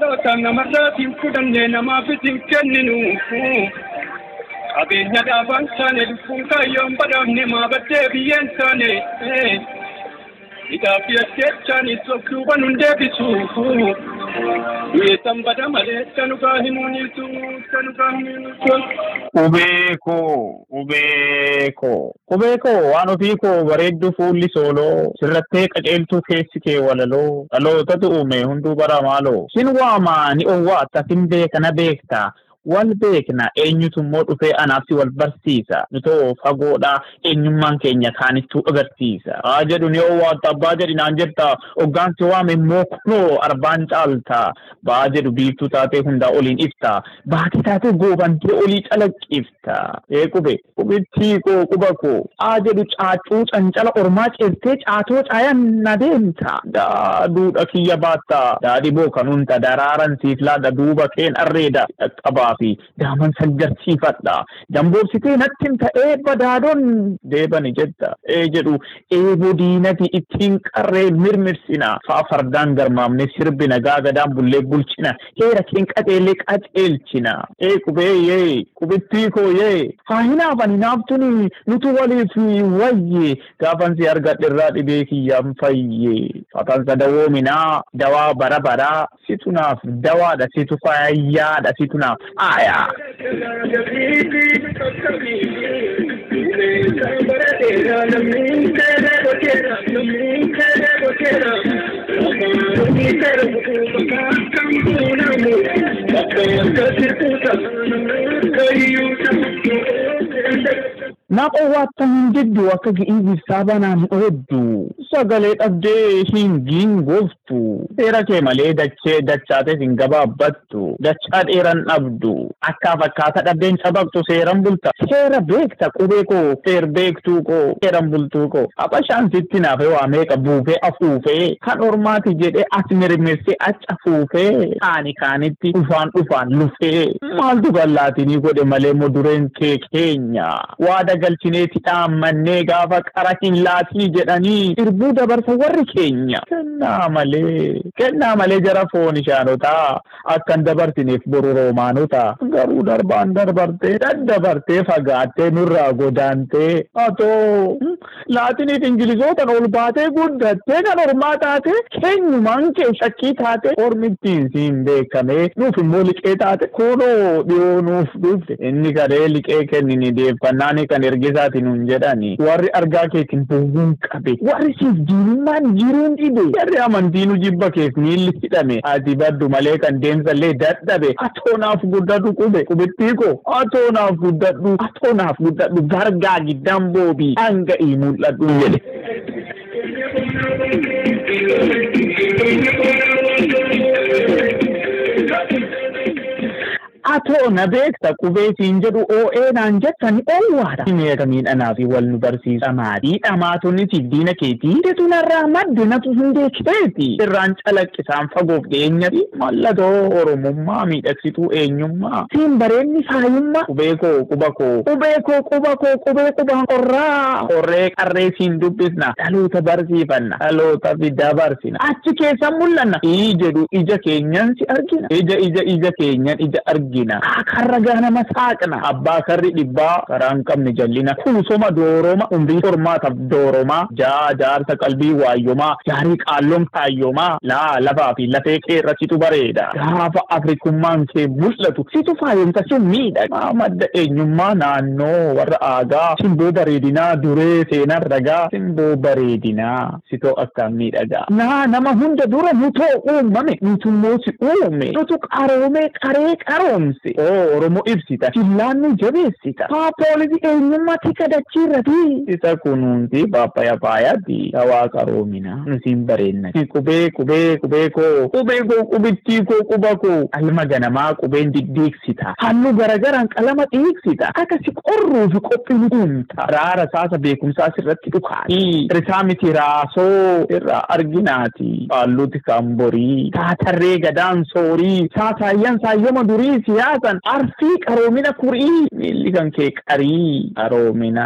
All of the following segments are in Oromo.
Lootan namarraatiin kudhannee namaafis hin kenninu. Qabeenya dhaabaan isaanii lubbuun kaayyoon badhaafne maabaddee biyyeen isaanii. Hidhaaf jecha isaanii sochuu banuun deebisu. Du'eessan bada malee sanugaa himuunisu sanugaa himuunisu. Qubee koo, qubee koo, qubee koo waan ofii koo bareeddu fuulli sooloo sirrattee qaceeltuu keessi kee walaloo dhalootatu uume hunduu bara maaloo. Sin waamaa ni owwaata sin beekana beektaa wal beekna eenyutu immoo dhufee anaaf wal barsiisa? Nutoo fagoodha eenyummaan keenya kaanittuu agarsiisa. Haa jedhu ni owwaatta abbaa jedhi naan jetta hoggaansi waame immoo kunoo arbaan caalta ba'aa jedhu biiftuu taatee hundaa oliin ifta baatii taatee goobantee olii calaqqifta. Ee qube qubittii koo quba koo. Haa jedhu caacuu cancala ormaa ceeftee caatoo caayan na deemta. Daaduudha kiyya baatta daadhii boo kanuunta daraaran siif laada duuba keen arreeda qabbaa fi daaman saggarsiifadha damboorsitee natti hin ta'ee badaadoon deebani jetta ee jedhu eeboo diinati ittiin qarree mirmirsina faa fardaan garmaamne sirbina gaagadaan bullee bulchina heera keen qaceellee qaceelchina ee qubee yee qubittii koo yee haa hinaafani naaftuni nutu waliif wayye gaafansi argadherraa dhibee kiyyaan fayye fatansa dawoominaa dawaa bara baraa situ naaf dawaadha situ fayyaadha situ naaf Naaf owwaattan hin jedhu akka gi'ii ibsaa banaan ooddu sagalee dhabdee hin giingoftu seera kee malee dachee dachaates hin gabaabbattu dachaa dheeran dhabdu. Akkaaf akkaata dhabdeen cabaqxu seeran bulta. Seera beekta qubee koo seer beektuu koo seeran bultuu koo. Abashaan sitti naafee waa meeqa buufee afuufee? Kan ormaati jedhee as mirmirsee acha fuufee kaani kaanitti dhufaan dhufaan lufee? Maaltu gallaatinii godhe malee modureen kee keenya? Waada galchineeti dhaammannee gaafa qara hin laatii jedhanii? Irbuu dabarsa warri keenya. Kennaa malee kennaa malee jara foon ishaanotaa akkan dabarsineef boru roomaanota. Garuu darbaan dabartee daddabartee fagaattee nurraa godaantee atoo laatiniif ingilizootan ol baatee guddattee kan ormaa taate keenyumaan kee shakkii taate ormittiin siin beekame nuuf immoo liqee taate kunoo dhiyoo nuuf dhufte inni kadhee liqee kennini deeffannaan kan ergisaatiin nun jedhani warri argaa keetiin bu'uun qabe warri siif diinummaan jiruun dhibe jarri amantiinu jibba keef miilli hidhame ati baddu malee kan deemsallee dadhabe atoonaaf guddadhu qube qubittii koo atoonaaf guddadhu atoonaaf guddadhu gargaa giddaan boobii hanga ii mul'adhu jedhe. atoo na beekta qubee siin jedhu oo'ee naan jettani oowwaadha. Meeqa miidhanaa fi wal nu barsiisa maatii dhamaatonni diina keetii. Deetu narraa madde natu hundee keeti. Irraan calaqqisaan fagoof dhiyeenyati mallattoo oromummaa miidhagsituu eenyummaa. Siin bareedni faayummaa. Qubee koo quba koo. Qubee koo quba koo qubee qubaan qorraa. Qorree qarree siin dubbisna. Dhaloota barsiifanna. Dhaloota fiddaa barsina. Achi keessan mul'anna. Ii jedhu ija keenyan si argina. Ija ija ija keenyan ija argina. Karra ganama saaqna. Abbaa karri dhibbaa karaa hin qabne jallina. Kuusoma dooroma umrii tormaataaf dooromaa. Jaa jaarsa qalbii waayyomaa. Jaarii qaalloon kaayyomaa. Laa lafaa fi lafee kee irrattitu bareeda. Gaafa afrikummaan kee mul'atu situ faayomta si miidhaga. Madda eenyummaa naannoo warra aagaa. Simboo bareedinaa duree seenaa ragaa. Simboo bareedinaa sitoo akkaan miidhagaa. Naa nama hunda dura nutoo uumame. Nutummoo si uume. Nutu qaroome qaree qaroomse. Oo Oromoo ibsita. Fillaannu jabeessita. Haa poolisii eenyummaa tika dachiirrati. Isa kunuunsi paappayaa faayaati. Hawaa qaroomina. Nusiin bareenna. Qubee qubee qubee koo. Qubee koo qubittii koo quba koo. Alma ganamaa qubeen diddiiksita. Halluu garagaraan qalama dhiiksita. Akka si qorruu fi qophii guunta. Raara saasa beekumsaa sirratti dhukaati. Risaa miti raasoo irraa arginaati. Haalluuti kan borii. Taatarree gadaan soorii. Saasaayyan saayyama durii siyaasan arsii qaroomina kurii miilli kan kee qarii qaroomina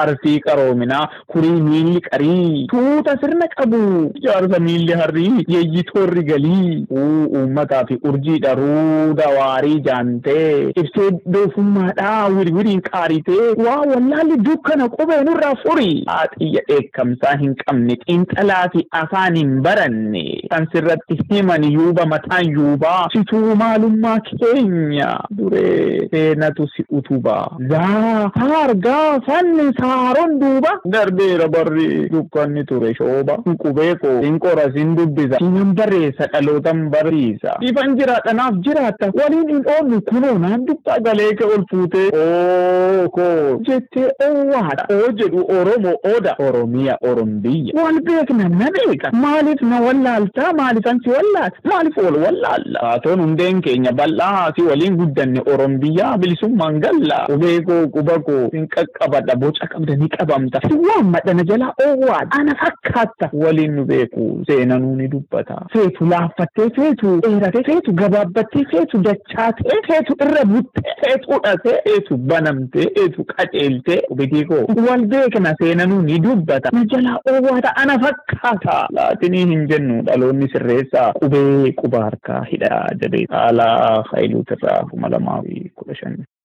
arsii qaroomina kurii miilli qarii tuuta sirna qabu. Jaarsa miilli harrii yeeyyitoorri galii uu uummataa fi urjiidha ruuda waarii jaantee. Ibsee doofummaadhaa wirwiriin qaaritee waa wallaalli dukkana qubee nurraa furii xiyya dheekkamsaa hin qabne xiinxalaa fi afaan hin baranne. Kan sirratti himan yuuba mataan yuubaa situu maalummaa keenya duree seenatu si utubaa zaa hargaa fanni saaron duuba darbeera barri dukkanni ture shooba qubee koo hin qora sin dubbisa sinan barreessa dhalootan barsiisa ifan jiraadhanaaf jiraatta waliin hin oollu kunoo naan dubbaa galee kee ol fuutee oo koo jettee owaadha oo jedhu oromoo oda oromiya orombiyya wal beekna na beeka maaliif na wallaaltaa maalifan si wallaata maaliif wal wallaalla haatoon hundeen keenya bal'aa si waliin guddanne orombiyyaa bilisummaan galla qubee koo quba koo hin qaqqabadha. Boca qabda ni qabamta. Si waammadha na jalaa owaadha ana fakkaatta waliin nu beeku seenanuu ni dubbata. Feetu laaffattee feetu dheeratee feetu gabaabbattee feetu dachaatee feetu irra buttee feetu hudhatee feetu banamtee feetu qaceeltee qubitii koo. Wal beekna seenanuu ni dubbata. Na jalaa owaadha ana fakkaata. Laatinii hin jennu dhaloonni sirreessaa. Qubee quba harkaa hidhaa jedhee haala haayiluutirraa kuma lamaa fi kudha shan